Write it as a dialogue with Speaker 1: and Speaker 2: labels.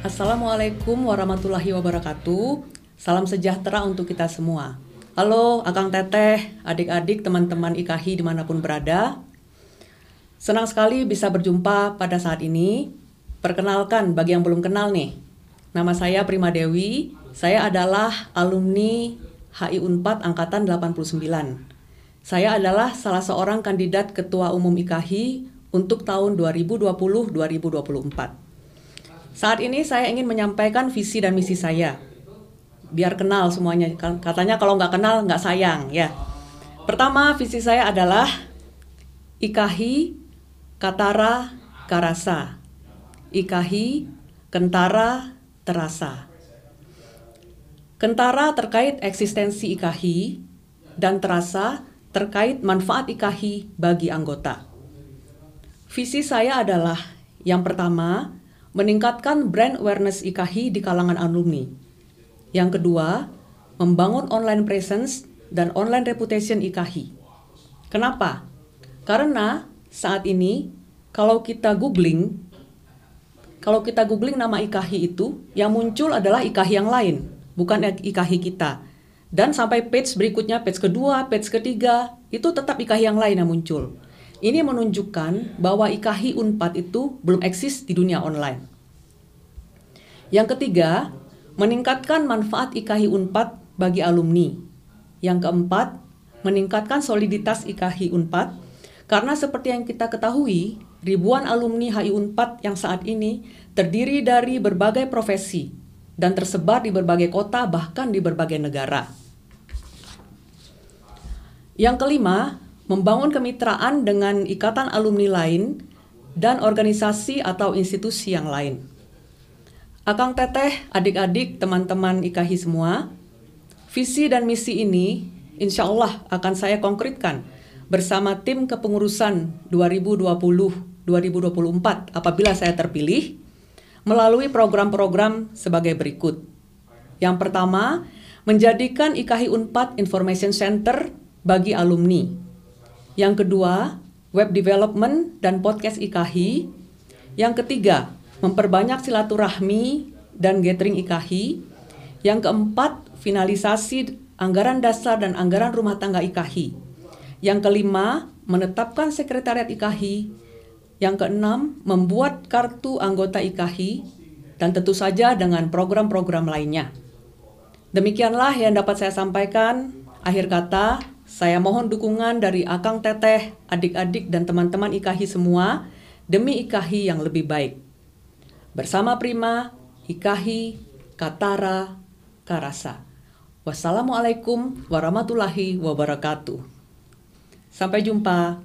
Speaker 1: Assalamualaikum warahmatullahi wabarakatuh. Salam sejahtera untuk kita semua. Halo, Akang Teteh, adik-adik, teman-teman IKHI di mana pun berada. Senang sekali bisa berjumpa pada saat ini. Perkenalkan bagi yang belum kenal nih. Nama saya Prima Dewi. Saya adalah alumni HI Unpad angkatan 89. Saya adalah salah seorang kandidat ketua umum IKHI untuk tahun 2020-2024. Saat ini saya ingin menyampaikan visi dan misi saya. Biar kenal semuanya. Katanya kalau nggak kenal nggak sayang ya. Pertama visi saya adalah Ikahi Katara Karasa. Ikahi Kentara Terasa. Kentara terkait eksistensi Ikahi dan terasa terkait manfaat Ikahi bagi anggota. Visi saya adalah yang pertama, meningkatkan brand awareness IKAHI di kalangan alumni. Yang kedua, membangun online presence dan online reputation IKAHI. Kenapa? Karena saat ini kalau kita googling, kalau kita googling nama IKAHI itu, yang muncul adalah IKAHI yang lain, bukan IKAHI kita. Dan sampai page berikutnya, page kedua, page ketiga, itu tetap IKAHI yang lain yang muncul. Ini menunjukkan bahwa IKAHI Unpad itu belum eksis di dunia online. Yang ketiga, meningkatkan manfaat IKAHI Unpad bagi alumni. Yang keempat, meningkatkan soliditas IKAHI Unpad karena seperti yang kita ketahui, ribuan alumni HI Unpad yang saat ini terdiri dari berbagai profesi dan tersebar di berbagai kota bahkan di berbagai negara. Yang kelima, membangun kemitraan dengan ikatan alumni lain dan organisasi atau institusi yang lain. Akang Teteh, adik-adik, teman-teman IKAHI semua, visi dan misi ini insya Allah akan saya konkretkan bersama tim kepengurusan 2020-2024 apabila saya terpilih melalui program-program sebagai berikut. Yang pertama, menjadikan IKAHI Unpad Information Center bagi alumni yang kedua, web development dan podcast IKAHI. Yang ketiga, memperbanyak silaturahmi dan gathering IKAHI. Yang keempat, finalisasi anggaran dasar dan anggaran rumah tangga IKAHI. Yang kelima, menetapkan sekretariat IKAHI. Yang keenam, membuat kartu anggota IKAHI dan tentu saja dengan program-program lainnya. Demikianlah yang dapat saya sampaikan. Akhir kata, saya mohon dukungan dari Akang Teteh, adik-adik dan teman-teman IKAHI semua demi IKAHI yang lebih baik. Bersama Prima, IKAHI, Katara, Karasa. Wassalamualaikum warahmatullahi wabarakatuh. Sampai jumpa.